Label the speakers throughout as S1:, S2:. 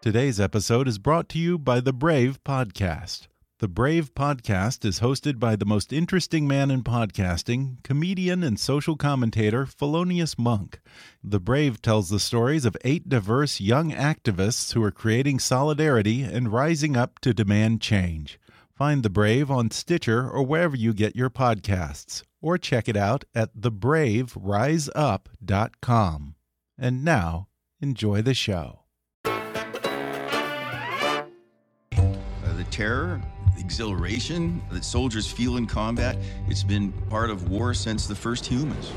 S1: Today's episode is brought to you by the Brave Podcast. The Brave Podcast is hosted by the most interesting man in podcasting, comedian and social commentator Felonious Monk. The Brave tells the stories of eight diverse young activists who are creating solidarity and rising up to demand change. Find The Brave on Stitcher or wherever you get your podcasts, or check it out at thebraveriseup.com. And now, enjoy the show.
S2: Terror, exhilaration that soldiers feel in combat. It's been part of war since the first humans.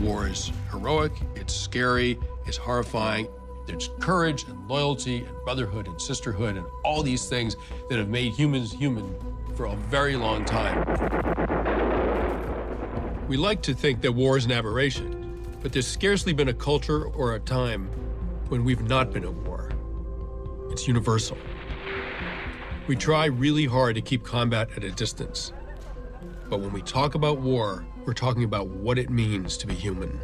S3: War is heroic, it's scary, it's horrifying. There's courage and loyalty and brotherhood and sisterhood and all these things that have made humans human for a very long time. We like to think that war is an aberration, but there's scarcely been a culture or a time when we've not been at war. It's universal. We try really hard to keep combat at a distance. But when we talk about war, we're talking about what it means to be human.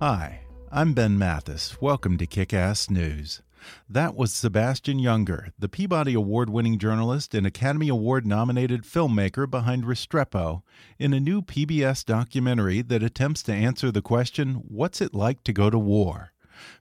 S1: Hi, I'm Ben Mathis. Welcome to Kick Ass News. That was Sebastian Junger, the Peabody Award winning journalist and Academy Award nominated filmmaker behind Restrepo, in a new PBS documentary that attempts to answer the question What's it like to go to war?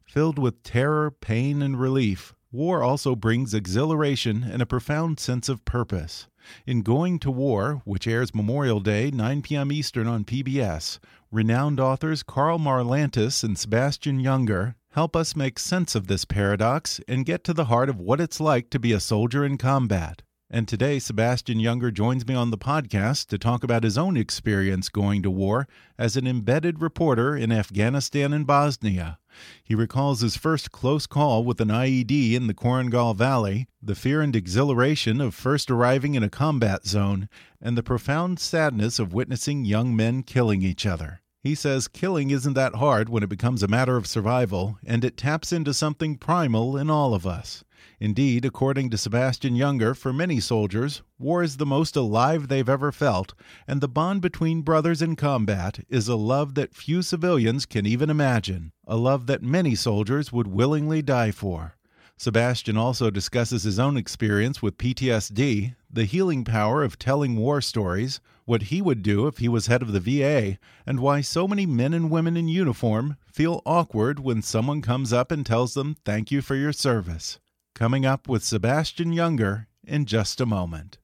S1: Filled with terror, pain, and relief, War also brings exhilaration and a profound sense of purpose. In Going to War, which airs Memorial Day, 9 p.m. Eastern on PBS, renowned authors Karl Marlantes and Sebastian Junger help us make sense of this paradox and get to the heart of what it's like to be a soldier in combat. And today, Sebastian Junger joins me on the podcast to talk about his own experience going to war as an embedded reporter in Afghanistan and Bosnia. He recalls his first close call with an IED in the Korengal Valley, the fear and exhilaration of first arriving in a combat zone, and the profound sadness of witnessing young men killing each other. He says killing isn't that hard when it becomes a matter of survival, and it taps into something primal in all of us. Indeed, according to Sebastian Junger, for many soldiers, war is the most alive they've ever felt, and the bond between brothers in combat is a love that few civilians can even imagine, a love that many soldiers would willingly die for. Sebastian also discusses his own experience with PTSD, the healing power of telling war stories, what he would do if he was head of the VA, and why so many men and women in uniform feel awkward when someone comes up and tells them thank you for your service. Coming up with Sebastian Junger in just a moment.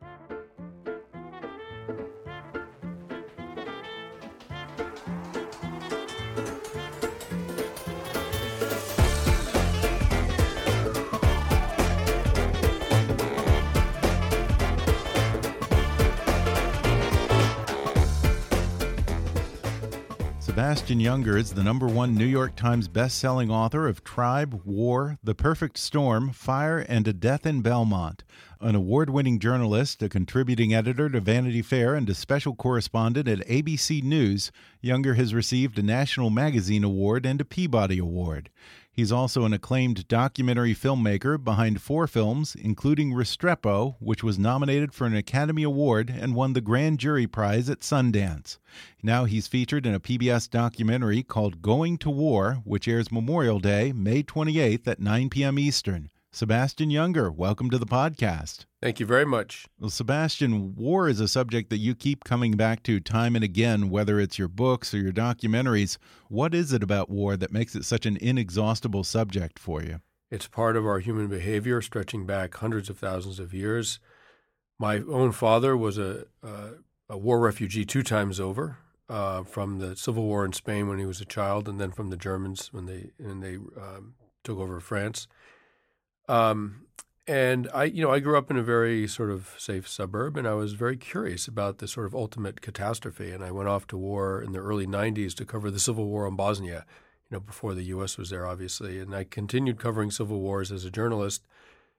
S1: Sebastian Junger is the number one New York Times best-selling author of Tribe, War, The Perfect Storm, Fire, and A Death in Belmont. An award-winning journalist, a contributing editor to Vanity Fair, and a special correspondent at ABC News, Junger has received a National Magazine Award and a Peabody Award. He's also an acclaimed documentary filmmaker behind four films, including Restrepo, which was nominated for an Academy Award and won the Grand Jury Prize at Sundance. Now he's featured in a PBS documentary called Going to War, which airs Memorial Day, May 28th at 9 p.m. Eastern. Sebastian Junger, welcome to the podcast.
S3: Thank you very much.
S1: Well, Sebastian, war is a subject that you keep coming back to time and again, whether it's your books or your documentaries. What is it about war that makes it such an inexhaustible subject for you?
S3: It's part of our human behavior, stretching back hundreds of thousands of years. My own father was a, a war refugee two times over, uh, from the Civil War in Spain when he was a child, and then from the Germans when they when they um, took over France. Um, and I, you know, I grew up in a very sort of safe suburb, and I was very curious about the sort of ultimate catastrophe. And I went off to war in the early '90s to cover the Civil War in Bosnia, you know, before the U.S. was there, obviously. And I continued covering civil wars as a journalist,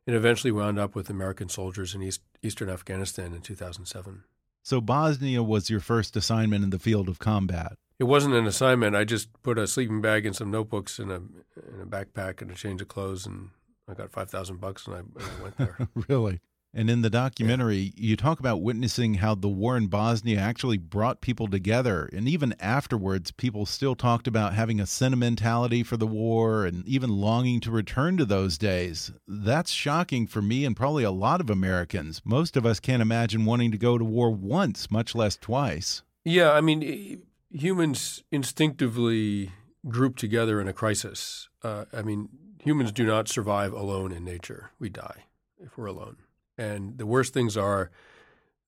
S3: and eventually wound up with American soldiers in East, Eastern Afghanistan in 2007.
S1: So Bosnia was your first assignment in the field of combat.
S3: It wasn't an assignment. I just put a sleeping bag and some notebooks in a in a backpack and a change of clothes and I got five thousand bucks and I, and I, went there.
S1: really? And in the documentary, yeah. you talk about witnessing how the war in Bosnia actually brought people together. And even afterwards, people still talked about having a sentimentality for the war and even longing to return to those days. That's shocking for me and probably a lot of Americans. Most of us can't imagine wanting to go to war once, much less twice.
S3: Yeah, I mean, humans instinctively group together in a crisis. Uh, I mean, humans do not survive alone in nature. We die if we're alone. And the worse things are,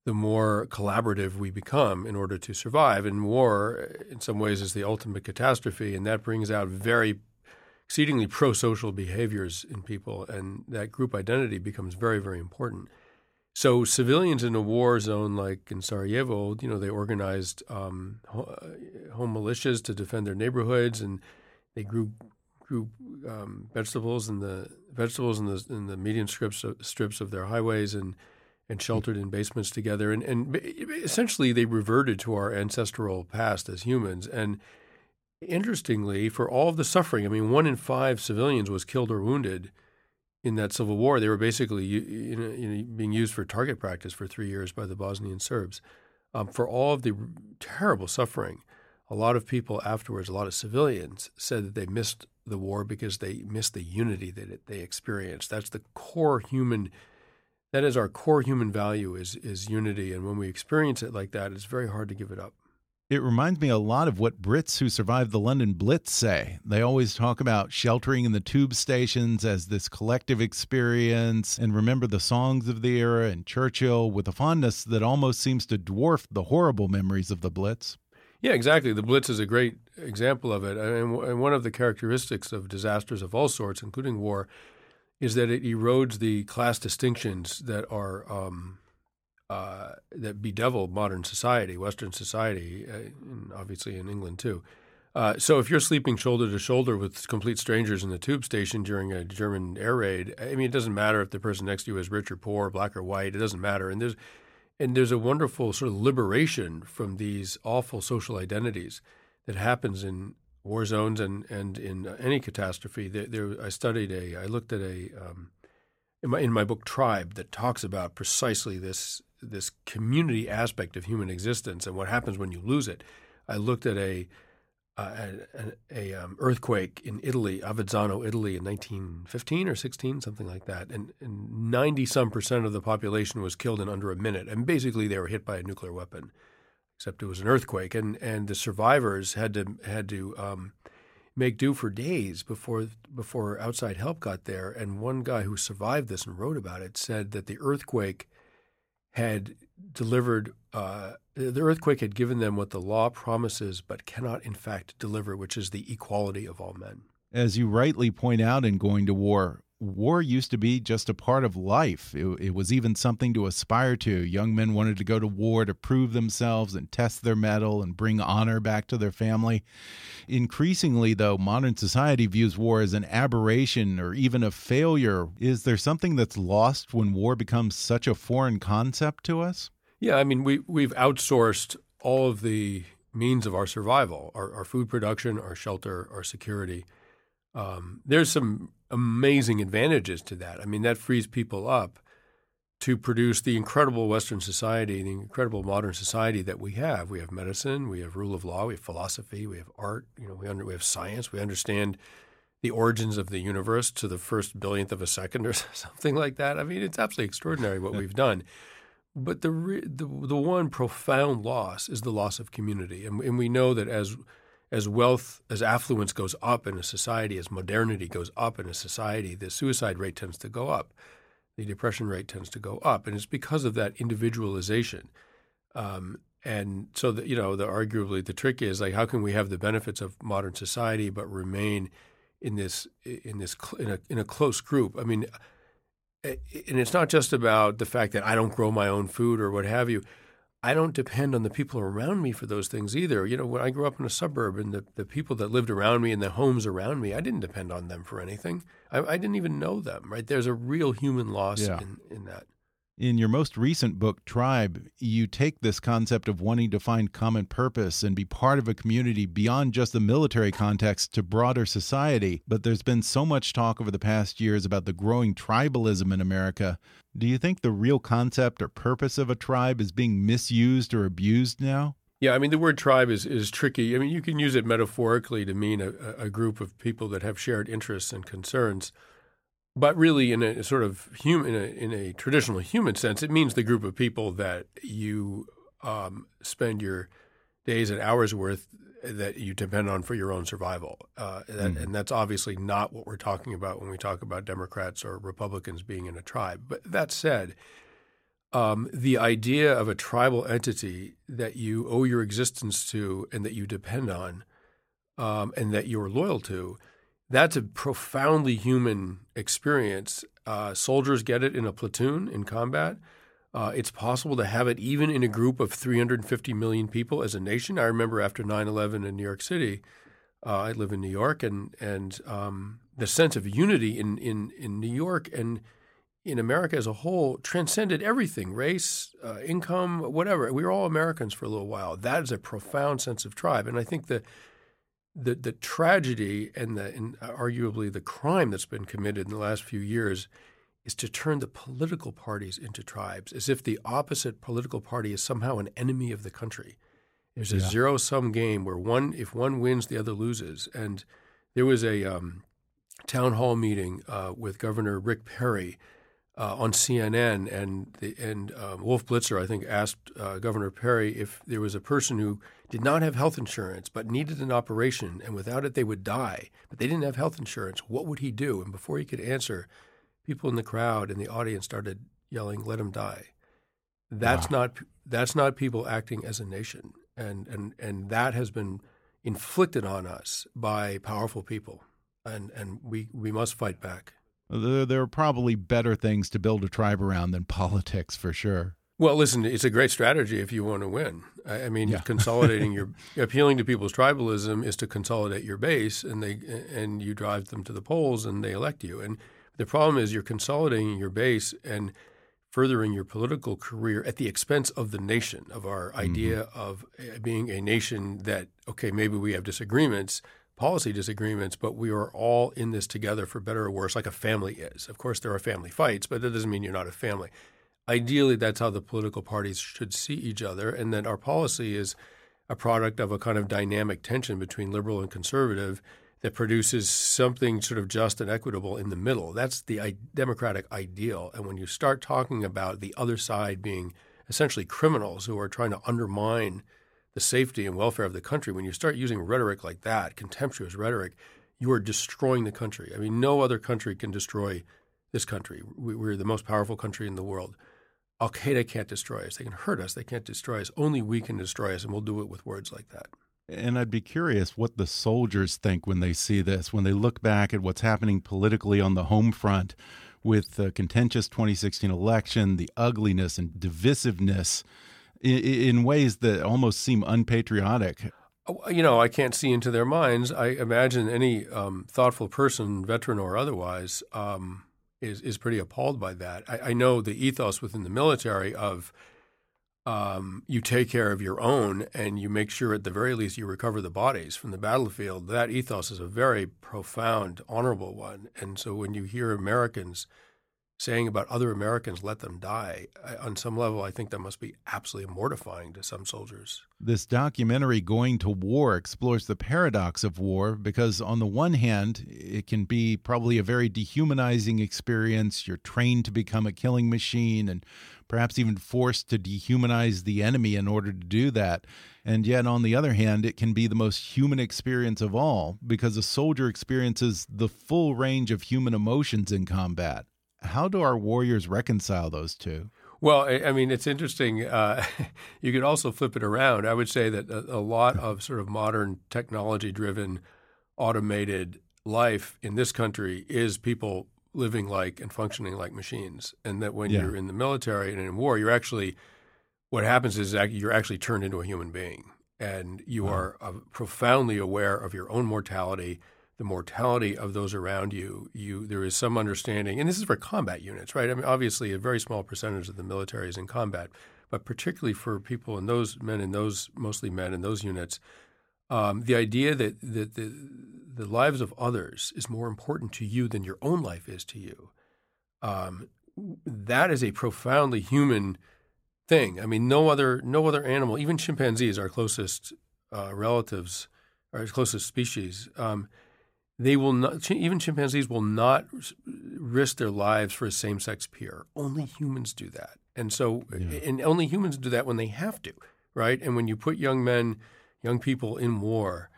S3: the more collaborative we become in order to survive. And war, in some ways, is the ultimate catastrophe. And that brings out very exceedingly pro social behaviors in people. And that group identity becomes very, very important. So civilians in a war zone like in Sarajevo, you know, they organized um, home militias to defend their neighborhoods, and they grew grew um, vegetables in the vegetables in the in the median strips of, strips of their highways and and sheltered in basements together. And and essentially they reverted to our ancestral past as humans. And interestingly for all of the suffering I mean one in 5 civilians was killed or wounded in that civil war. They were basically you know, you know, being used for target practice for 3 years by the Bosnian Serbs um, for all of the terrible suffering. A lot of people afterwards a lot of civilians said that they missed the war because they miss the unity that it, they experience. That's the core human. That is our core human value is is unity, and when we experience it like that, it's very hard to give it up.
S1: It reminds me a lot of what Brits who survived the London Blitz say. They always talk about sheltering in the tube stations as this collective experience and remember the songs of the era and Churchill with a fondness that almost seems to dwarf the horrible memories of the Blitz.
S3: Yeah, exactly. The Blitz is a great example of it. And one of the characteristics of disasters of all sorts, including war, is that it erodes the class distinctions that are um, uh, that bedevil modern society, Western society, uh, and obviously in England too. Uh, so if you're sleeping shoulder to shoulder with complete strangers in the tube station during a German air raid, I mean, it doesn't matter if the person next to you is rich or poor, black or white. It doesn't matter. And there's and there's a wonderful sort of liberation from these awful social identities that happens in war zones and, and in any catastrophe. There, there I studied a, I looked at a, um, in, my, in my book Tribe, that talks about precisely this, this community aspect of human existence and what happens when you lose it. I looked at a, uh, a, a um, earthquake in Italy, Avezzano, Italy, in 1915 or 16, something like that, and, 90 some percent of the population was killed in under a minute, and basically they were hit by a nuclear weapon, except it was an earthquake, and and the survivors had to had to um, make do for days before before outside help got there, and one guy who survived this and wrote about it said that the earthquake had delivered uh, the earthquake had given them what the law promises but cannot in fact deliver, which is the equality of all men.
S1: As you rightly point out in Going to War, war used to be just a part of life. It, it, was even something to aspire to. Young men wanted to go to war to prove themselves and test their mettle and bring honor back to their family. Increasingly, though, modern society views war as an aberration or even a failure. Is there something that's lost when war becomes such a foreign concept to us?
S3: Yeah, I mean, we we've outsourced all of the means of our survival, our, our food production, our shelter, our security. Um, there's some amazing advantages to that. I mean, that frees people up to produce the incredible Western society, the incredible modern society that we have. We have medicine, we have rule of law, we have philosophy, we have art. You know, we under, we have science. We understand the origins of the universe to the first billionth of a second or something like that. I mean, it's absolutely extraordinary what we've done. But the, the the one profound loss is the loss of community, and, and we know that as as wealth, as affluence goes up in a society, as modernity goes up in a society, the suicide rate tends to go up, the depression rate tends to go up, and it's because of that individualization. Um, and so, the, you know, the arguably the trick is like, how can we have the benefits of modern society but remain in this in this in a in a close group? I mean, and it's not just about the fact that I don't grow my own food or what have you. I don't depend on the people around me for those things either. You know, when I grew up in a suburb and the, the people that lived around me and the homes around me, I didn't depend on them for anything. I, I didn't even know them, right? There's a real human loss yeah. in, in that.
S1: In your most recent book, Tribe, you take this concept of wanting to find common purpose and be part of a community beyond just the military context to broader society. But there's been so much talk over the past years about the growing tribalism in America. Do you think the real concept or purpose of a tribe is being misused or abused now?
S3: Yeah, I mean, the word tribe is, is tricky. I mean, you can use it metaphorically to mean a, a group of people that have shared interests and concerns. But really, in a sort of human, in a, in a traditional human sense, it means the group of people that you um, spend your days and hours worth that you depend on for your own survival. Uh, mm. And that's obviously not what we're talking about when we talk about Democrats or Republicans being in a tribe. But that said, um, the idea of a tribal entity that you owe your existence to and that you depend on um, and that you're loyal to – that's a profoundly human experience. Uh, soldiers get it in a platoon in combat. Uh, it's possible to have it even in a group of 350 million people as a nation. I remember after 9 11 in New York City, uh, I live in New York, and, and um, the sense of unity in, in, in New York and in America as a whole transcended everything race, uh, income, whatever. We were all Americans for a little while. That is a profound sense of tribe. And I think that the the tragedy and the and arguably the crime that's been committed in the last few years is to turn the political parties into tribes, as if the opposite political party is somehow an enemy of the country. There's a yeah. zero sum game where one if one wins, the other loses. And there was a um, town hall meeting uh, with Governor Rick Perry uh, on CNN, and the, and um, Wolf Blitzer, I think, asked uh, Governor Perry if there was a person who did not have health insurance but needed an operation, and without it they would die, but they didn't have health insurance. What would he do? And before he could answer, people in the crowd and the audience started yelling, "Let him die." That's wow. not that's not people acting as a nation, and and and that has been inflicted on us by powerful people, and and we we must fight back.
S1: There, are probably better things to build a tribe around than politics, for sure.
S3: Well, listen, it's a great strategy if you want to win. I, mean, yeah. consolidating your appealing to people's tribalism is to consolidate your base, and they and you drive them to the polls, and they elect you. And the problem is you're consolidating your base and furthering your political career at the expense of the nation, of our mm-hmm. idea mm-hmm. of eh, being a nation that okay, maybe we have disagreements, policy disagreements, but we are all in this together for better or worse, like a family is. Of course, there are family fights, but that doesn't mean you're not a family. Ideally, that's how the political parties should see each other, and that our policy is a product of a kind of dynamic tension between liberal and conservative that produces something sort of just and equitable in the middle. That's the democratic ideal. And when you start talking about the other side being essentially criminals who are trying to undermine – the safety and welfare of the country, when you start using rhetoric like that, contemptuous rhetoric, you are destroying the country. I mean, no other country can destroy this country. We, are the most powerful country in the world. Al Qaeda can't destroy us. They can hurt us. They can't destroy us. Only we can destroy us, and we'll do it with words like that.
S1: And I'd be curious what the soldiers think when they see this, when they look back at what's happening politically on the home front with the contentious 2016 election, the ugliness and divisiveness in, in ways that almost seem unpatriotic.
S3: Oh, you know, I can't see into their minds. I imagine any um, thoughtful person, veteran or otherwise, um, is is pretty appalled by that. I, I, know the ethos within the military of um, you take care of your own and you make sure at the very least you recover the bodies from the battlefield. That ethos is a very profound, honorable one. And so when you hear Americans saying about other Americans, let them die, on some level, I think that must be absolutely mortifying to some soldiers.
S1: This documentary, Going to War, explores the paradox of war because, on the one hand, it can be probably a very dehumanizing experience. You're trained to become a killing machine and perhaps even forced to dehumanize the enemy in order to do that. And yet, on the other hand, it can be the most human experience of all because a soldier experiences the full range of human emotions in combat how do our warriors reconcile those two?
S3: Well, I mean, it's interesting. Uh, you could also flip it around. I would say that a, a lot of sort of modern technology driven automated life in this country is people living like and functioning like machines. And that when yeah. you're in the military and in war, you're actually, what happens is you're actually turned into a human being. And you wow. are uh, profoundly aware of your own mortality the mortality of those around you, you there is some understanding, and this is for combat units, right? I mean, obviously, a very small percentage of the military is in combat, but particularly for people and those men and those mostly men in those units, um, the idea that, that the, the lives of others is more important to you than your own life is to you, um, that is a profoundly human thing. I mean, no other no other animal, even chimpanzees, our closest uh, relatives, our closest species. Um, they will not, even chimpanzees will not risk their lives for a same sex peer. Only humans do that. And so, yeah. and only humans do that when they have to, right? And when you put young men, young people in war,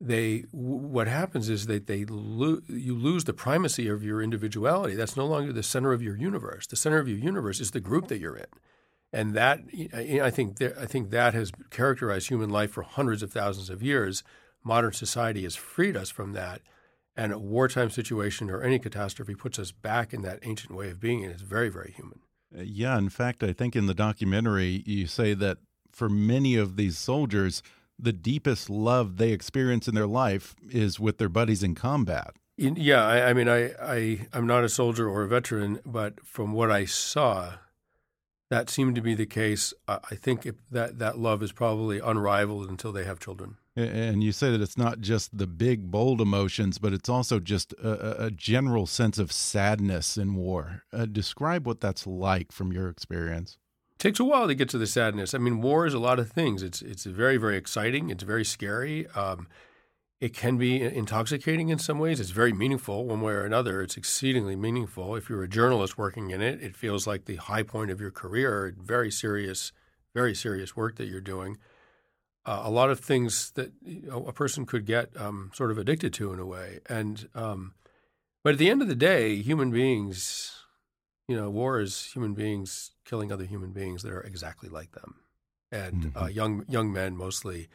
S3: they what happens is that they lo- you lose the primacy of your individuality. That's no longer the center of your universe. The center of your universe is the group that you're in, and that I think I think that has characterized human life for hundreds of thousands of years. Modern society has freed us from that and a wartime situation or any catastrophe puts us back in that ancient way of being, and it's very, very human.
S1: Uh, yeah, in fact, I think in the documentary you say that for many of these soldiers, the deepest love they experience in their life is with their buddies in combat.
S3: Yeah, I, I mean, I, I, I'm not a soldier or a veteran, but from what I saw, that seemed to be the case. I think that that love is probably unrivaled until they have children.
S1: And you say that it's not just the big, bold emotions, but it's also just a, a general sense of sadness in war. Uh, describe what that's like from your experience.
S3: It takes a while to get to the sadness. I mean, war is a lot of things. It's it's very very exciting. It's very scary. Um, it can be intoxicating in some ways. It's very meaningful one way or another. It's exceedingly meaningful. If you're a journalist working in it, it feels like the high point of your career. Very serious, very serious work that you're doing uh, a lot of things that a person could get um, sort of addicted to in a way. And um, but at the end of the day, human beings, you know, war is human beings killing other human beings that are exactly like them, and uh, mm-hmm. uh, young young men mostly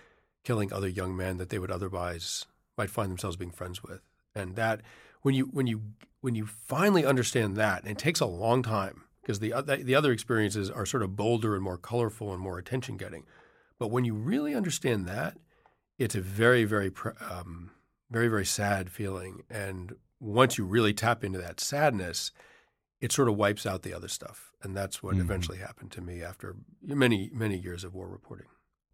S3: killing other young men that they would otherwise might find themselves being friends with. And that when you when you when you finally understand that, and it takes a long time because the the other experiences are sort of bolder and more colorful and more attention getting. But when you really understand that, it's a very, very, um, very, very sad feeling. And once you really tap into that sadness, it sort of wipes out the other stuff. And that's what mm-hmm. eventually happened to me after many, many years of war reporting.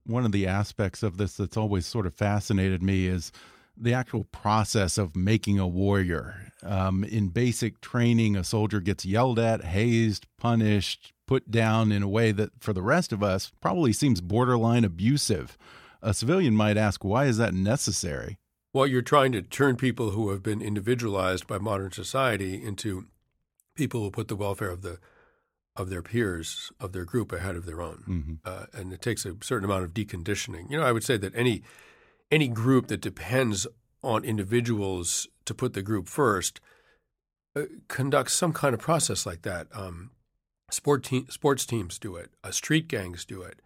S1: One of the aspects of this that's always sort of fascinated me is the actual process of making a warrior. Um, in basic training, a soldier gets yelled at, hazed, punished, put down in a way that for the rest of us probably seems borderline abusive. A civilian might ask, why is that necessary?
S3: Well, you're trying to turn people who have been individualized by modern society into people who put the welfare of the of their peers of their group ahead of their own, mm -hmm. uh, and it takes a certain amount of deconditioning. You know, I would say that any any group that depends on individuals to put the group first uh, conducts some kind of process like that. Um, Sport te- sports teams do it. Uh, street gangs do it.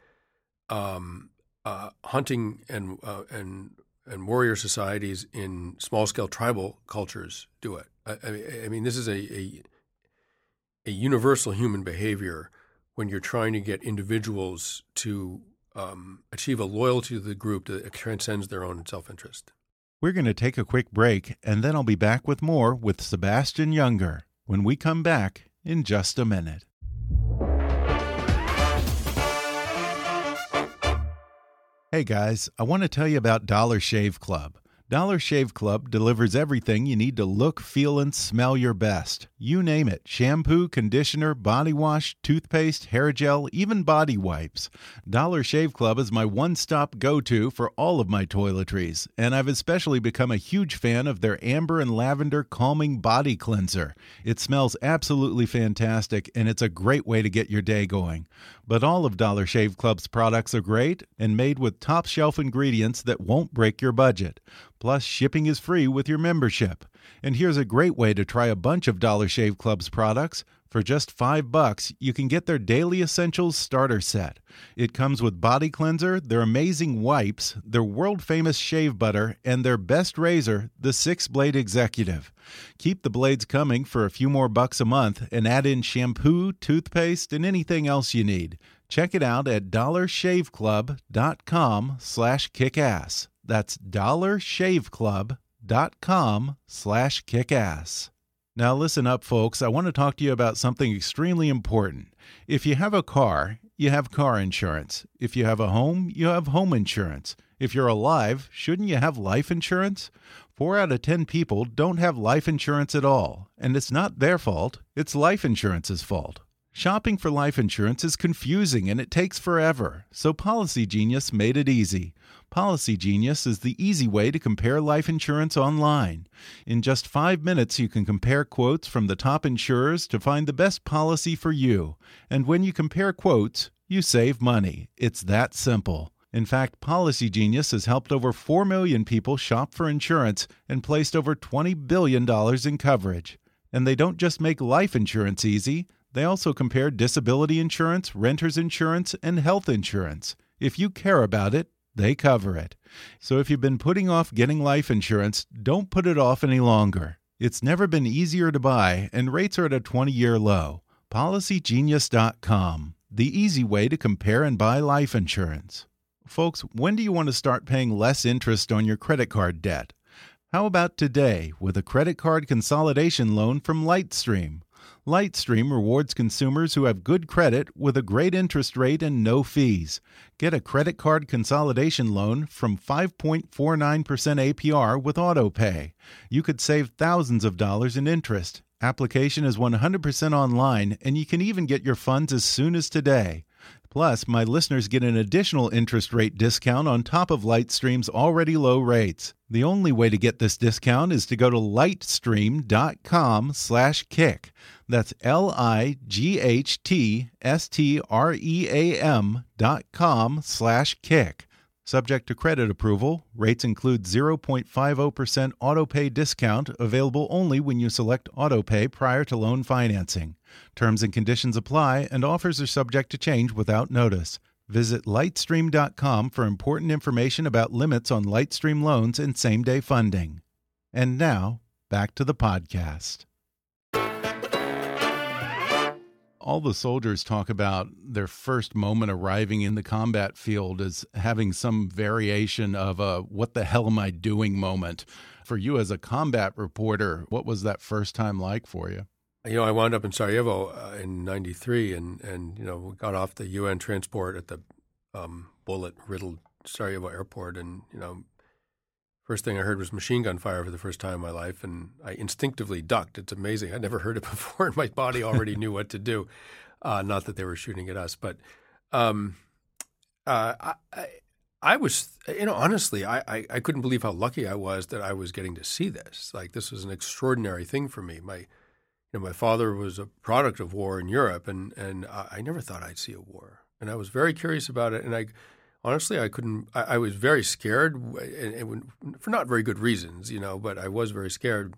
S3: Um, uh, hunting and uh, and and warrior societies in small scale tribal cultures do it. I, I, mean, this is a, a, a universal human behavior when you're trying to get individuals to um, achieve a loyalty to the group that transcends their own self interest.
S1: We're going to take a quick break, and then I'll be back with more with Sebastian Junger when we come back in just a minute. Hey guys, I want to tell you about Dollar Shave Club. Dollar Shave Club delivers everything you need to look, feel, and smell your best. You name it shampoo, conditioner, body wash, toothpaste, hair gel, even body wipes. Dollar Shave Club is my one stop go to for all of my toiletries, and I've especially become a huge fan of their amber and lavender calming body cleanser. It smells absolutely fantastic, and it's a great way to get your day going. But all of Dollar Shave Club's products are great and made with top shelf ingredients that won't break your budget. Plus, shipping is free with your membership. And here's a great way to try a bunch of Dollar Shave Club's products. For just five bucks, you can get their Daily Essentials starter set. It comes with body cleanser, their amazing wipes, their world famous shave butter, and their best razor, the Six Blade Executive. Keep the blades coming for a few more bucks a month and add in shampoo, toothpaste, and anything else you need. Check it out at dollarshaveclub.com slash kickass. Dollarshaveclub.com slash kickass. Now listen up, folks. I want to talk to you about something extremely important. If you have a car, you have car insurance. If you have a home, you have home insurance. If you're alive, shouldn't you have life insurance? Four out of ten people don't have life insurance at all, and it's not their fault, it's life insurance's fault. Shopping for life insurance is confusing and it takes forever, so Policy Genius made it easy. Policy Genius is the easy way to compare life insurance online. In just five minutes, you can compare quotes from the top insurers to find the best policy for you. And when you compare quotes, you save money. It's that simple. In fact, Policy Genius has helped over 4 million people shop for insurance and placed over $20 billion in coverage. And they don't just make life insurance easy. They also compare disability insurance, renter's insurance, and health insurance. If you care about it, they cover it. So if you've been putting off getting life insurance, don't put it off any longer. It's never been easier to buy, and rates are at a 20 year low. PolicyGenius.com, the easy way to compare and buy life insurance. Folks, when do you want to start paying less interest on your credit card debt? How about today with a credit card consolidation loan from Lightstream? Lightstream rewards consumers who have good credit with a great interest rate and no fees. Get a credit card consolidation loan from 5.49% APR with AutoPay. You could save thousands of dollars in interest. Application is 100% online, and you can even get your funds as soon as today. Plus, my listeners get an additional interest rate discount on top of Lightstream's already low rates. The only way to get this discount is to go to lightstream.com slash kick. That's L-I-G-H-T-S-T-R-E-A-M dot com slash kick. Subject to credit approval, rates include 0.50% autopay discount available only when you select autopay prior to loan financing. Terms and conditions apply, and offers are subject to change without notice. Visit lightstream.com for important information about limits on Lightstream loans and same day funding. And now, back to the podcast. All the soldiers talk about their first moment arriving in the combat field as having some variation of a what the hell am I doing moment. For you as a combat reporter, what was that first time like for you?
S3: You know, I wound up in Sarajevo uh, in '93, and and you know, we got off the UN transport at the um, bullet-riddled Sarajevo airport, and you know, first thing I heard was machine gun fire for the first time in my life, and I instinctively ducked. It's amazing; I'd never heard it before, and my body already knew what to do. Uh, not that they were shooting at us, but um, uh, I, I, I was, you know, honestly, I, I, I couldn't believe how lucky I was that I was getting to see this. Like, this was an extraordinary thing for me. My you know, my father was a product of war in Europe, and and I never thought I'd see a war, and I was very curious about it. And I, honestly, I couldn't. I, I was very scared, and, and for not very good reasons, you know. But I was very scared.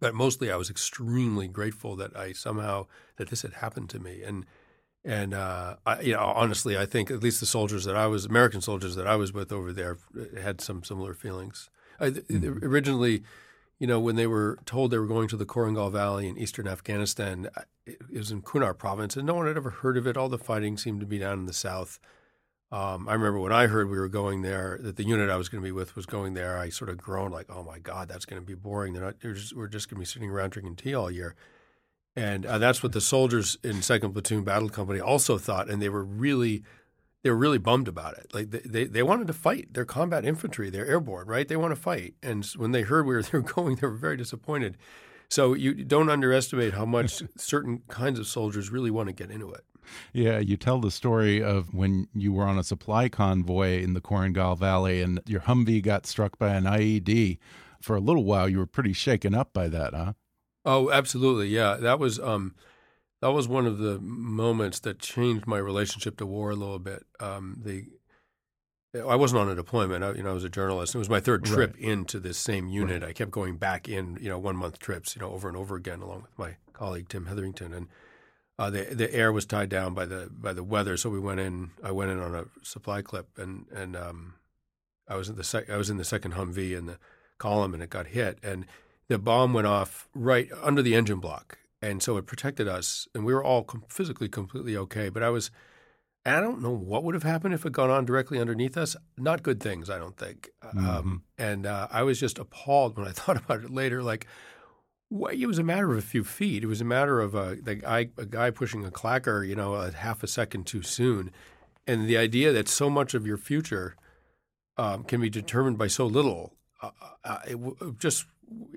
S3: But mostly, I was extremely grateful that I somehow that this had happened to me, and and uh, I, you know, honestly, I think at least the soldiers that I was, American soldiers that I was with over there, had some similar feelings. I, mm-hmm. Originally you know, when they were told they were going to the Korengal Valley in eastern Afghanistan, it was in Kunar province, and no one had ever heard of it. All the fighting seemed to be down in the south. Um, I remember when I heard we were going there, that the unit I was going to be with was going there. I sort of groaned like, "Oh my God, that's going to be boring. They're not. They're just, we're just going to be sitting around drinking tea all year." And uh, that's what the soldiers in Second Platoon Battle Company also thought, and they were really they were really bummed about it. Like they, they, they, wanted to fight. They're combat infantry. They're airborne, right? They want to fight. And when they heard we were, they were going, they were very disappointed. So you don't underestimate how much certain kinds of soldiers really want to get into it.
S1: Yeah, you tell the story of when you were on a supply convoy in the Korengal Valley and your Humvee got struck by an IED. For a little while, you were pretty shaken up by that, huh?
S3: Oh, absolutely. Yeah, that was um, that was one of the moments that changed my relationship to war a little bit. Um, the I wasn't on a deployment. I, you know, I was a journalist. It was my third trip
S1: Right.
S3: into this same unit.
S1: Right.
S3: I kept going back in, you know, one month trips, you know, over and over again, along with my colleague Tim Hetherington. And uh, the the air was tied down by the by the weather, so we went in. I went in on a supply clip, and and um, I was in the sec- I was in the second Humvee in the column, and it got hit, and the bomb went off right under the engine block, and so it protected us, and we were all com- physically completely okay. But I was I don't know what would have happened if it gone on directly underneath us. Not good things, I don't think. Um, and uh, I was just appalled when I thought about it later. Like, wh- it was a matter of a few feet. It was a matter of a, the guy, a guy pushing a clacker, you know, a half a second too soon. And the idea that so much of your future um, can be determined by so little, uh, uh, it w- just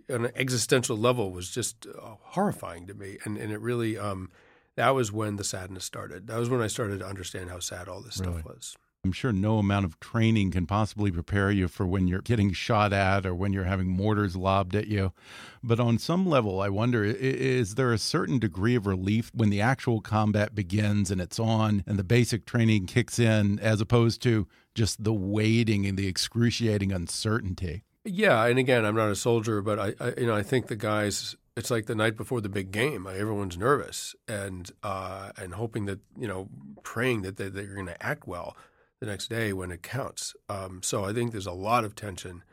S3: on an existential level was just uh, horrifying to me. And, and it really, um, that was when the sadness started. That was when I started to understand how sad all this
S1: Really?
S3: stuff was.
S1: I'm sure no amount of training can possibly prepare you for when you're getting shot at or when you're having mortars lobbed at you. But on some level, I wonder is there a certain degree of relief when the actual combat begins and it's on and the basic training kicks in as opposed to just the waiting and the excruciating uncertainty?
S3: Yeah, and again, I'm not a soldier, but I, I you know, I think the guys. It's like the night before the big game. Everyone's nervous and uh, and hoping that you know, praying that they, they're going to act well the next day when it counts. Um, so I think there's a lot of tension.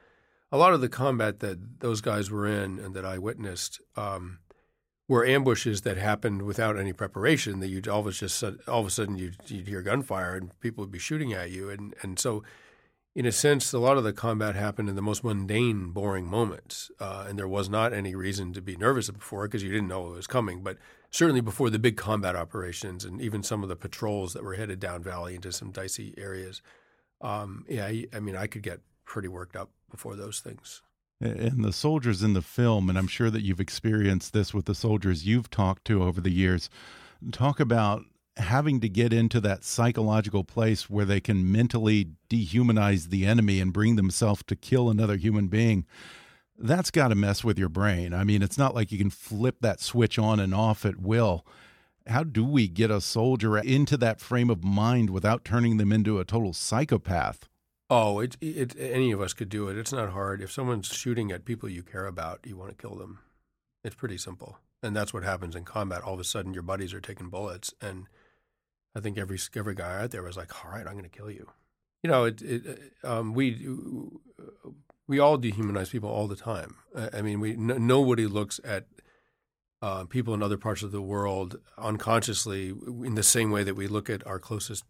S3: A lot of the combat that those guys were in and that I witnessed um, were ambushes that happened without any preparation. That you all of just all of a sudden you'd, you'd hear gunfire and people would be shooting at you, and and so in a sense, a lot of the combat happened in the most mundane, boring moments, uh, and there was not any reason to be nervous before because you didn't know it was coming. But certainly before the big combat operations and even some of the patrols that were headed down valley into some dicey areas, um, yeah, I, I mean, I could get pretty worked up before those things.
S1: And the soldiers in the film, and I'm sure that you've experienced this with the soldiers you've talked to over the years, talk about having to get into that psychological place where they can mentally dehumanize the enemy and bring themselves to kill another human being. That's got to mess with your brain. I mean, it's not like you can flip that switch on and off at will. How do we get a soldier into that frame of mind without turning them into a total psychopath?
S3: Oh, it, it, any of us could do it. It's not hard. If someone's shooting at people you care about, you want to kill them. It's pretty simple. And that's what happens in combat. All of a sudden, your buddies are taking bullets. And I think every, every guy out there was like, all right, I'm going to kill you. You know, it, it, um, we, we all dehumanize people all the time. I I mean, we, no, nobody looks at uh, people in other parts of the world unconsciously in the same way that we look at our closest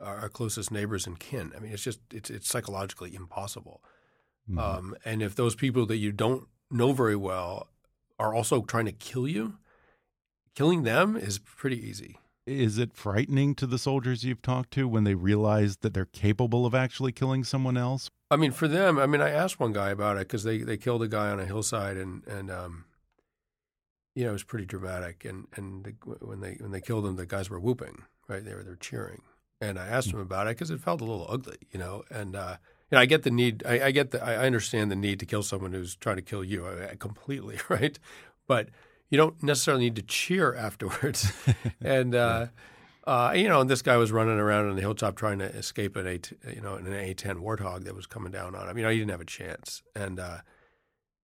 S3: our closest neighbors and kin. I mean, it's just it's it's psychologically impossible.
S1: Mhm.
S3: Um, and if those people that you don't know very well are also trying to kill you, killing them is pretty easy.
S1: Is it frightening to the soldiers you've talked to when they realize that they're capable of actually killing someone else?
S3: I mean, for them, I mean, I asked one guy about it because they, they killed a guy on a hillside, and and um, you know, it was pretty dramatic. And and the, when they when they killed him, the guys were whooping, right? They were they're cheering. And I asked him about it because it felt a little ugly, you know. And uh, you know, I get the need. I, I get the. I understand the need to kill someone who's trying to kill you I, I completely, right? But you don't necessarily need to cheer afterwards. and uh, uh, you know, and this guy was running around on the hilltop trying to escape an A, you know, an A10 warthog that was coming down on him. You know, he didn't have a chance. And uh,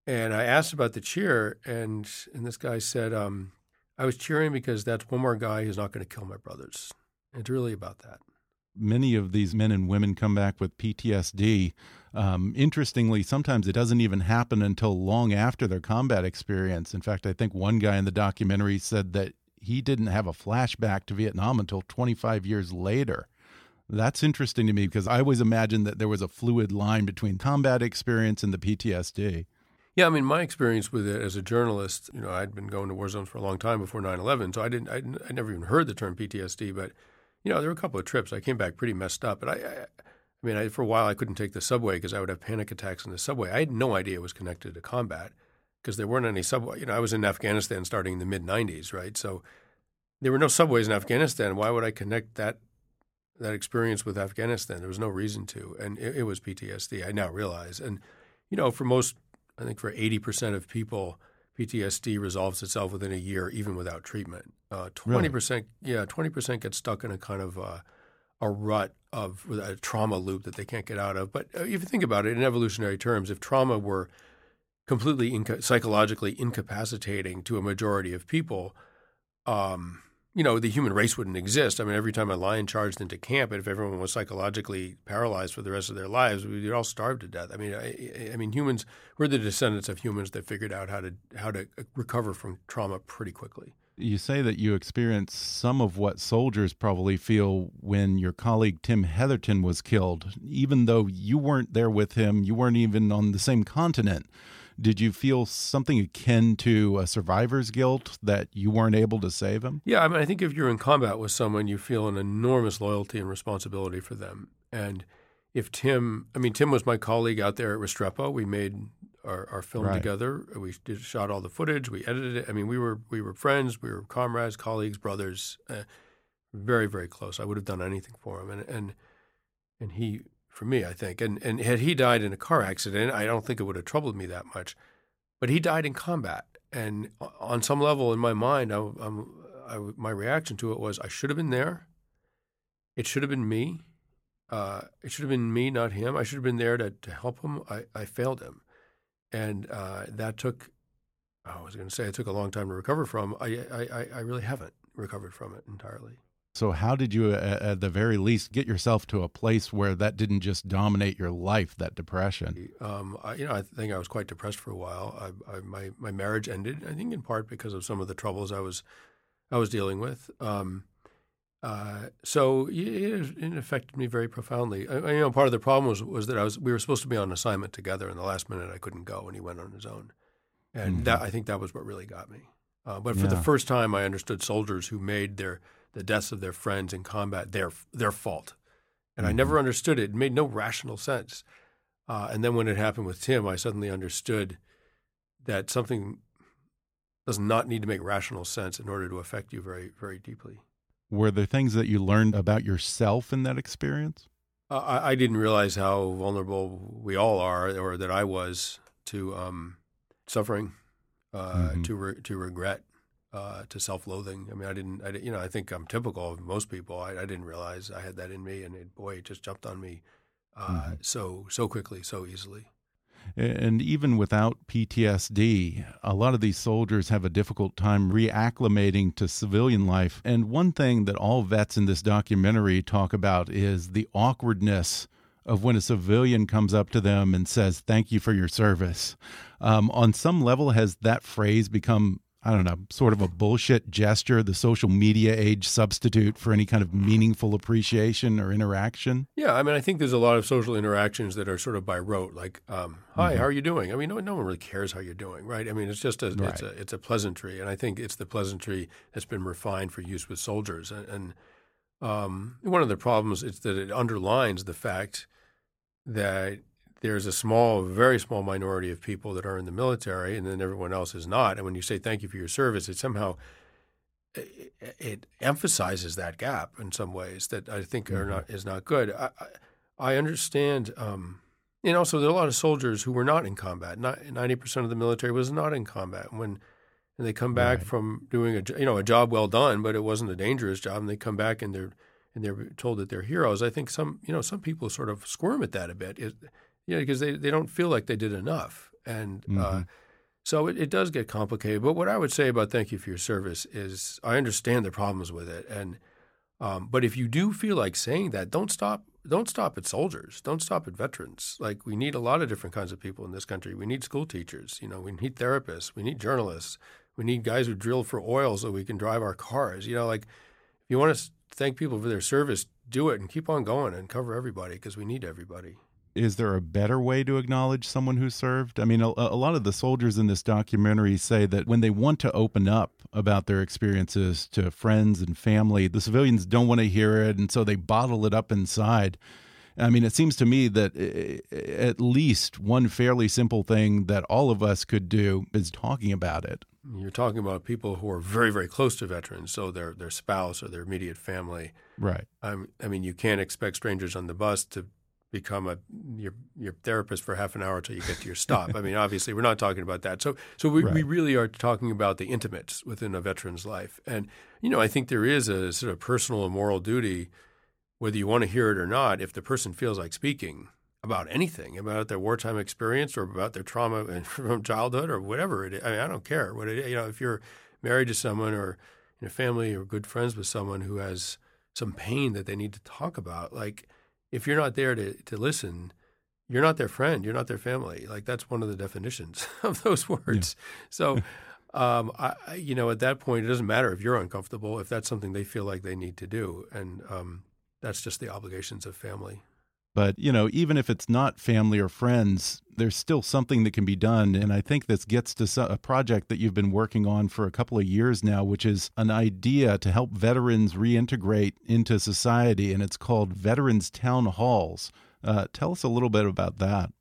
S3: and I asked about the cheer, and and this guy said, um, "I was cheering because that's one more guy who's not going to kill my brothers." It's really about that.
S1: Many of these men and women come back with PTSD. Um, interestingly, sometimes it doesn't even happen until long after their combat experience. In fact, I think one guy in the documentary said that he didn't have a flashback to Vietnam until 25 years later. That's interesting to me because I always imagined that there was a fluid line between combat experience and the PTSD.
S3: Yeah, I mean, my experience with it as a journalist, you know, I'd been going to war zones for a long time before 9/11, so I didn't, I, I never even heard the term PTSD. But you know, there were a couple of trips I came back pretty messed up. But I, I, I mean, I, for a while I couldn't take the subway because I would have panic attacks in the subway. I had no idea it was connected to combat. because there weren't any subway. You know, I was in Afghanistan starting in the mid '90s, right? So there were no subways in Afghanistan. Why would I connect that that experience with Afghanistan? There was no reason to, and it, it was PTSD. I now realize, and you know, for most, I think for 80 percent of people, PTSD resolves itself within a year, even without treatment. Uh, twenty percent, yeah, twenty percent get stuck in a kind of uh, a rut of a trauma loop that they can't get out of. But uh, if you think about it in evolutionary terms, if trauma were completely inca- psychologically incapacitating to a majority of people, um, you know, the human race wouldn't exist. I mean, every time a lion charged into camp, if everyone was psychologically paralyzed for the rest of their lives, we'd all starve to death. I mean, I, I mean, humans we're the descendants of humans that figured out how to how to recover from trauma pretty quickly.
S1: You say that you experienced some of what soldiers probably feel when your colleague Tim Hetherington was killed, even though you weren't there with him, you weren't even on the same continent. Did you feel something akin to a survivor's guilt that you weren't able to save him?
S3: Yeah, I mean, I think if you're in combat with someone, you feel an enormous loyalty and responsibility for them. And if Tim, I mean, Tim was my colleague out there at Restrepo. We made our, our film right. together. We did, shot all the footage. We edited it. I mean, we were we were friends. We were comrades, colleagues, brothers. Uh, very very close. I would have done anything for him. And and and he for me, I think. And and had he died in a car accident, I don't think it would have troubled me that much. But he died in combat, and on some level in my mind, I, I, my reaction to it was I should have been there. It should have been me. Uh, it should have been me, not him. I should have been there to, to help him. I, I failed him, and uh, that took. I was going to say it took a long time to recover from. I, I I really haven't recovered from it entirely.
S1: So, how did you, at the very least, get yourself to a place where that didn't just dominate your life, that depression?
S3: Um, I, you know, I think I was quite depressed for a while. I, I, my my marriage ended, I think, in part because of some of the troubles I was I was dealing with. Um, uh, so it, it, affected me very profoundly. I, you know, part of the problem was was that I was we were supposed to be on assignment together, and the last minute I couldn't go, and he went on his own, and mm -hmm. that I think that was what really got me. Uh, but for yeah. the first time, I understood soldiers who made their the deaths of their friends in combat their their fault, and mm-hmm. I never understood it. It made no rational sense. Uh, and then when it happened with Tim, I suddenly understood that something does not need to make rational sense in order to affect you very very deeply.
S1: Were there things that you learned about yourself in that experience?
S3: Uh, I, I, didn't realize how vulnerable we all are, or that I was to um, suffering, uh, mm-hmm. to re- to regret, uh, to self-loathing. I mean, I didn't, I, you know, I think I'm typical of most people. I, I didn't realize I had that in me, and it, boy, it just jumped on me uh, mm-hmm. so so quickly, so easily.
S1: And even without PTSD, a lot of these soldiers have a difficult time reacclimating to civilian life. And one thing that all vets in this documentary talk about is the awkwardness of when a civilian comes up to them and says, Thank you for your service. Um, on some level, has that phrase become I don't know, sort of a bullshit gesture, the social media age substitute for any kind of meaningful appreciation or interaction?
S3: Yeah, I mean, I think there's a lot of social interactions that are sort of by rote, like, um, "Hi, mm -hmm. how are you doing?" I mean, no, no one really cares how you're doing, right? I mean, it's just a, right. it's a, it's a pleasantry, and I think it's the pleasantry that's been refined for use with soldiers. And, and um, one of the problems is that it underlines the fact that there's a small, very small minority of people that are in the military, and then everyone else is not. And when you say thank you for your service, it somehow it, it emphasizes that gap in some ways that I think mm-hmm. are not is not good. I, I, understand. Um, and also, there are a lot of soldiers who were not in combat. Ninety percent of the military was not in combat. When and they come back right. from doing a you know a job well done, but it wasn't a dangerous job, and they come back and they're and they're told that they're heroes. I think some you know some people sort of squirm at that a bit. It, know, because they, they don't feel like they did enough. And uh, mm-hmm. uh, so it, it, does get complicated. But what I would say about thank you for your service is I understand the problems with it. And um, but if you do feel like saying that, don't stop. Don't stop at soldiers. Don't stop at veterans. Like we need a lot of different kinds of people in this country. We need school teachers. You know, we need therapists. We need journalists. We need guys who drill for oil so we can drive our cars. You know, like if you want to thank people for their service, do it and keep on going and cover everybody because we need everybody
S1: is there a better way to acknowledge someone who served? I mean, a, a, lot of the soldiers in this documentary say that when they want to open up about their experiences to friends and family, the civilians don't want to hear it, and so they bottle it up inside. I mean, it seems to me that at least one fairly simple thing that all of us could do is talking about it.
S3: You're talking about people who are very, very close to veterans, so their their spouse or their immediate family.
S1: Right.
S3: Um, I mean, you can't expect strangers on the bus to become a your your therapist for half an hour until you get to your stop. I mean, obviously, we're not talking about that. So, so we, right. we really are talking about the intimates within a veteran's life, and you know, I think there is a sort of personal and moral duty, whether you want to hear it or not, if the person feels like speaking about anything about their wartime experience or about their trauma from childhood or whatever it is. I mean, I don't care what it. You know, if you're married to someone or in a family or good friends with someone who has some pain that they need to talk about, like if you're not there to to listen, you're not their friend. You're not their family. Like that's one of the definitions of those words. Yeah. So. Um, I, you know, at that point, it doesn't matter if you're uncomfortable, if that's something they feel like they need to do. And um, that's just the obligations of family.
S1: But, you know, even if it's not family or friends, there's still something that can be done. And I think this gets to a project that you've been working on for a couple of years now, which is an idea to help veterans reintegrate into society. And it's called Veterans Town Halls. Uh, tell us a little bit about that.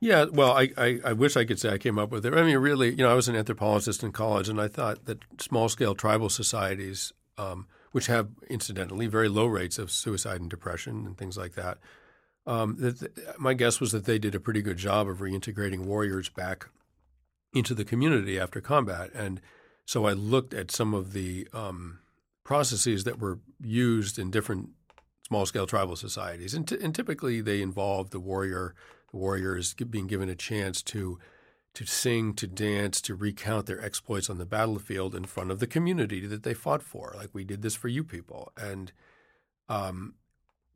S3: Yeah, well, I, I, I, wish I could say I came up with it. I mean, really, you know, I was an anthropologist in college, and I thought that small scale tribal societies, um, which have incidentally very low rates of suicide and depression and things like that, um, that, my guess was that they did a pretty good job of reintegrating warriors back into the community after combat. And so I looked at some of the um, processes that were used in different small scale tribal societies. And, t- and typically they involved the warrior, the warriors being given a chance to to sing, to dance, to recount their exploits on the battlefield in front of the community that they fought for. Like we did this for you people. And um,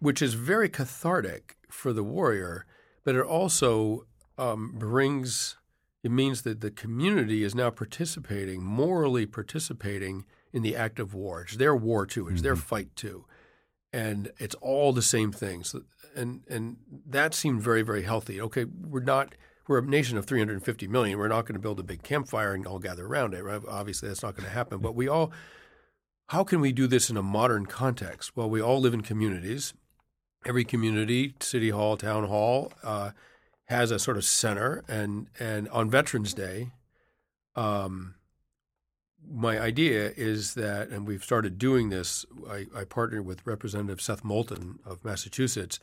S3: which is very cathartic for the warrior, but it also um, brings it means that the community is now participating, morally participating in the act of war. It's their war too. It's mm-hmm. their fight too, and it's all the same things. And and that seemed very very healthy. Okay, we're not we're a nation of 350 million. We're not going to build a big campfire and all gather around it. Right? Obviously, that's not going to happen. But we all, how can we do this in a modern context? Well, we all live in communities every community, city hall, town hall, uh, has a sort of center. And and on Veterans Day, um, my idea is that, and we've started doing this. I, I partnered with Representative Seth Moulton of Massachusetts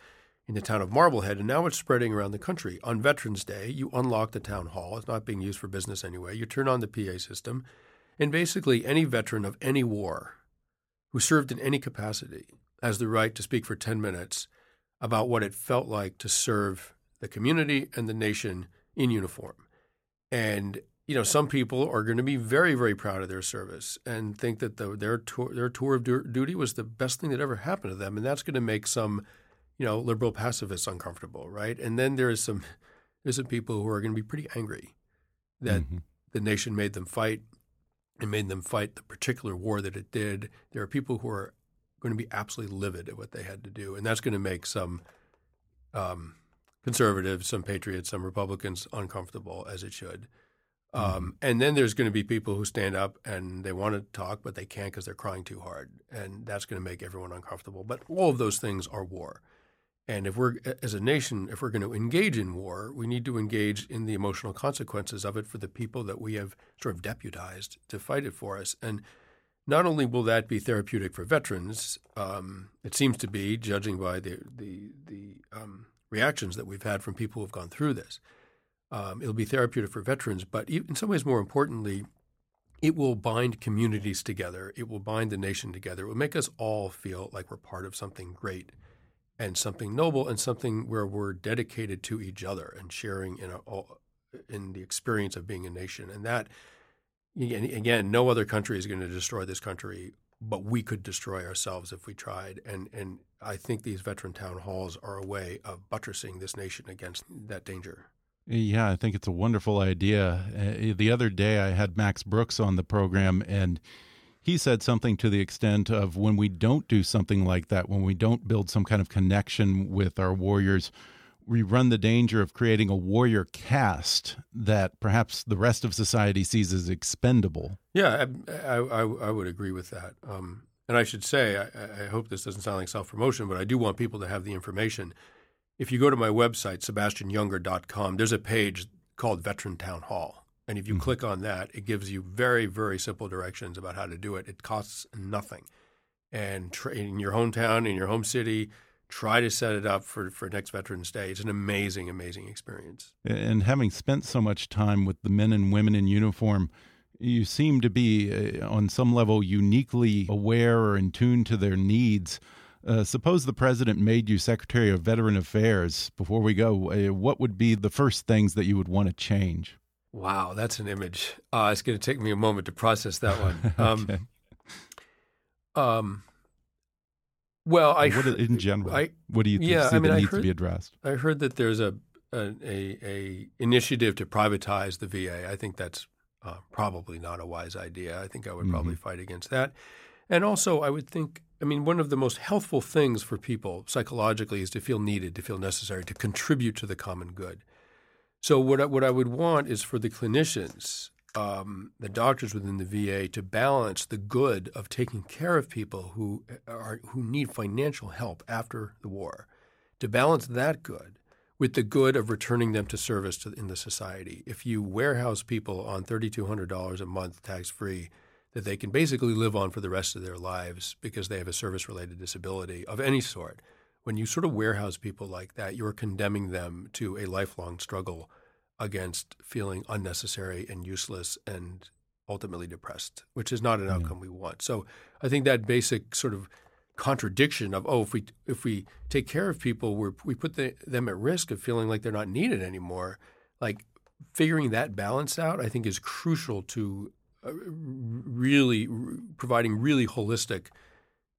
S3: in the town of Marblehead, and now it's spreading around the country. On Veterans Day, you unlock the town hall. It's not being used for business anyway. You turn on the PA system, and basically any veteran of any war who served in any capacity has the right to speak for 10 minutes about what it felt like to serve the community and the nation in uniform. And you know, some people are going to be very, very proud of their service and think that the, their tour, their tour of duty was the best thing that ever happened to them, and that's going to make some, you know, liberal pacifists uncomfortable, right? And then there is some there's some people who are going to be pretty angry that mm-hmm. the nation made them fight and made them fight the particular war that it did. There are people who are going to be absolutely livid at what they had to do, and that's going to make some um, conservatives, some patriots, some Republicans uncomfortable, as it should. Um, mm-hmm. and then there's going to be people who stand up and they want to talk, but they can't because they're crying too hard, and that's going to make everyone uncomfortable. But all of those things are war. And if we're, as a nation, if we're going to engage in war, we need to engage in the emotional consequences of it for the people that we have sort of deputized to fight it for us. And not only will that be therapeutic for veterans, um, it seems to be, judging by the the, the um, reactions that we've had from people who've gone through this. Um, it'll be therapeutic for veterans, but in some ways, more importantly, it will bind communities together. It will bind the nation together. It will make us all feel like we're part of something great and something noble and something where we're dedicated to each other and sharing in a, in the experience of being a nation. And that again, no other country is going to destroy this country, but we could destroy ourselves if we tried. And and I think these veteran town halls are a way of buttressing this nation against that danger.
S1: Yeah, I think it's a wonderful idea. Uh, the other day, I had Max Brooks on the program, and he said something to the extent of when we don't do something like that, when we don't build some kind of connection with our warriors, we run the danger of creating a warrior caste that perhaps the rest of society sees as expendable.
S3: Yeah, I, I, I would agree with that. Um, and I should say, I, I hope this doesn't sound like self promotion, but I do want people to have the information. If you go to my website, sebastianjunger.com, there's a page called Veteran Town Hall. And if you mm-hmm. click on that, it gives you very, very simple directions about how to do it. It costs nothing. And in your hometown, in your home city, try to set it up for, for next Veterans Day. It's an amazing, amazing experience.
S1: And having spent so much time with the men and women in uniform, you seem to be, uh, on some level, uniquely aware or in tune to their needs. Uh, suppose the president made you Secretary of Veteran Affairs. Before we go, uh, what would be the first things that you would want to change?
S3: Wow, that's an image. Uh, it's going to take me a moment to process that one. Um, okay. um, well, I
S1: what, in general, I, what do you yeah, see I mean, that needs heard, to be addressed?
S3: I heard that there's a, a a, a initiative to privatize the VA. I think that's uh, probably not a wise idea. I think I would mm-hmm. probably fight against that. And also, I would think, I mean, one of the most healthful things for people psychologically is to feel needed, to feel necessary, to contribute to the common good. So, what I, what I would want is for the clinicians, um, the doctors within the VA, to balance the good of taking care of people who are who need financial help after the war, to balance that good with the good of returning them to service to, in the society. If you warehouse people on $3,200 a month tax free, that they can basically live on for the rest of their lives because they have a service related disability of any sort. When you sort of warehouse people like that, you're condemning them to a lifelong struggle against feeling unnecessary and useless and ultimately depressed, which is not an outcome we want. So I think that basic sort of contradiction of oh if we if we take care of people we we put the, them at risk of feeling like they're not needed anymore like figuring that balance out i think is crucial to uh, really r- providing really holistic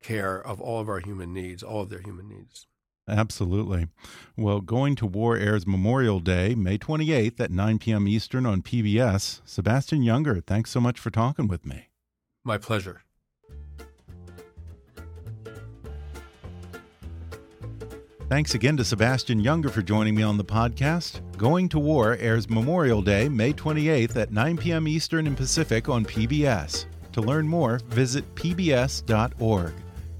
S3: care of all of our human needs all of their human needs
S1: Absolutely. Well, Going to War airs Memorial Day, May 28th at 9 p.m. Eastern on PBS. Sebastian Junger, thanks so much for talking with me.
S3: My pleasure.
S1: Thanks again to Sebastian Junger for joining me on the podcast. Going to War airs Memorial Day, May 28th at 9 p.m. Eastern and Pacific on PBS. To learn more, visit pbs.org.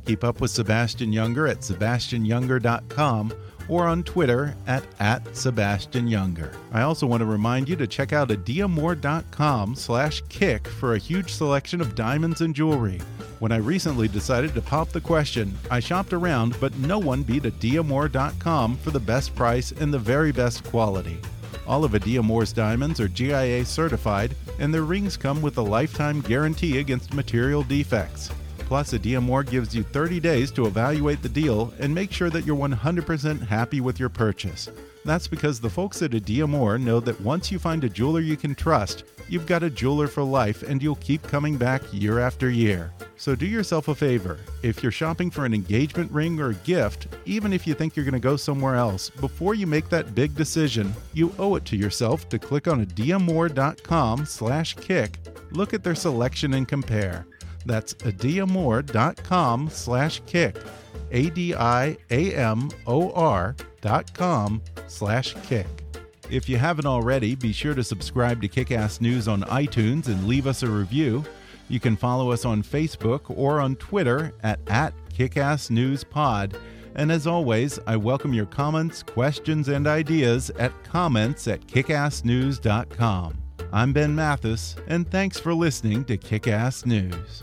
S1: Keep up with Sebastian Junger at sebastianjunger.com or on Twitter at, at Sebastian Junger. I also want to remind you to check out adiamor.com slash kick for a huge selection of diamonds and jewelry. When I recently decided to pop the question, I shopped around, but no one beat Adiamor.com for the best price and the very best quality. All of Adiamor's diamonds are GIA certified, and their rings come with a lifetime guarantee against material defects. Plus, Adiamor gives you 30 days to evaluate the deal and make sure that you're 100% happy with your purchase. That's because the folks at Adiamor know that once you find a jeweler you can trust, you've got a jeweler for life and you'll keep coming back year after year. So do yourself a favor. If you're shopping for an engagement ring or a gift, even if you think you're going to go somewhere else, before you make that big decision, you owe it to yourself to click on adiamor.com slash kick, look at their selection and compare. That's adiamor.com slash kick. A-D-I-A-M-O-R dot com slash kick. If you haven't already, be sure to subscribe to Kickass News on iTunes and leave us a review. You can follow us on Facebook or on Twitter at, at KickassNewsPod. And as always, I welcome your comments, questions, and ideas at comments at kickassnews.com. I'm Ben Mathis, and thanks for listening to Kickass News.